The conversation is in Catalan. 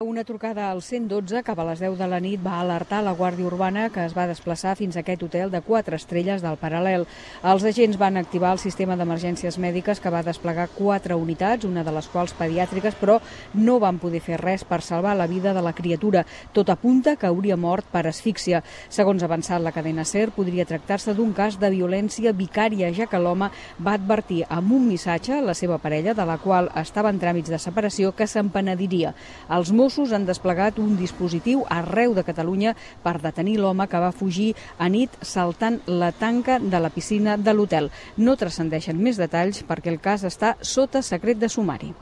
Una trucada al 112 cap a les 10 de la nit va alertar la Guàrdia Urbana que es va desplaçar fins a aquest hotel de 4 estrelles del Paral·lel. Els agents van activar el sistema d'emergències mèdiques que va desplegar 4 unitats, una de les quals pediàtriques, però no van poder fer res per salvar la vida de la criatura. Tot apunta que hauria mort per asfíxia. Segons avançat la cadena SER, podria tractar-se d'un cas de violència vicària, ja que l'home va advertir amb un missatge a la seva parella, de la qual estava en tràmits de separació, que se'n penediria. Els Mossos han desplegat un dispositiu arreu de Catalunya per detenir l'home que va fugir a nit saltant la tanca de la piscina de l'hotel. No transcendeixen més detalls perquè el cas està sota secret de sumari.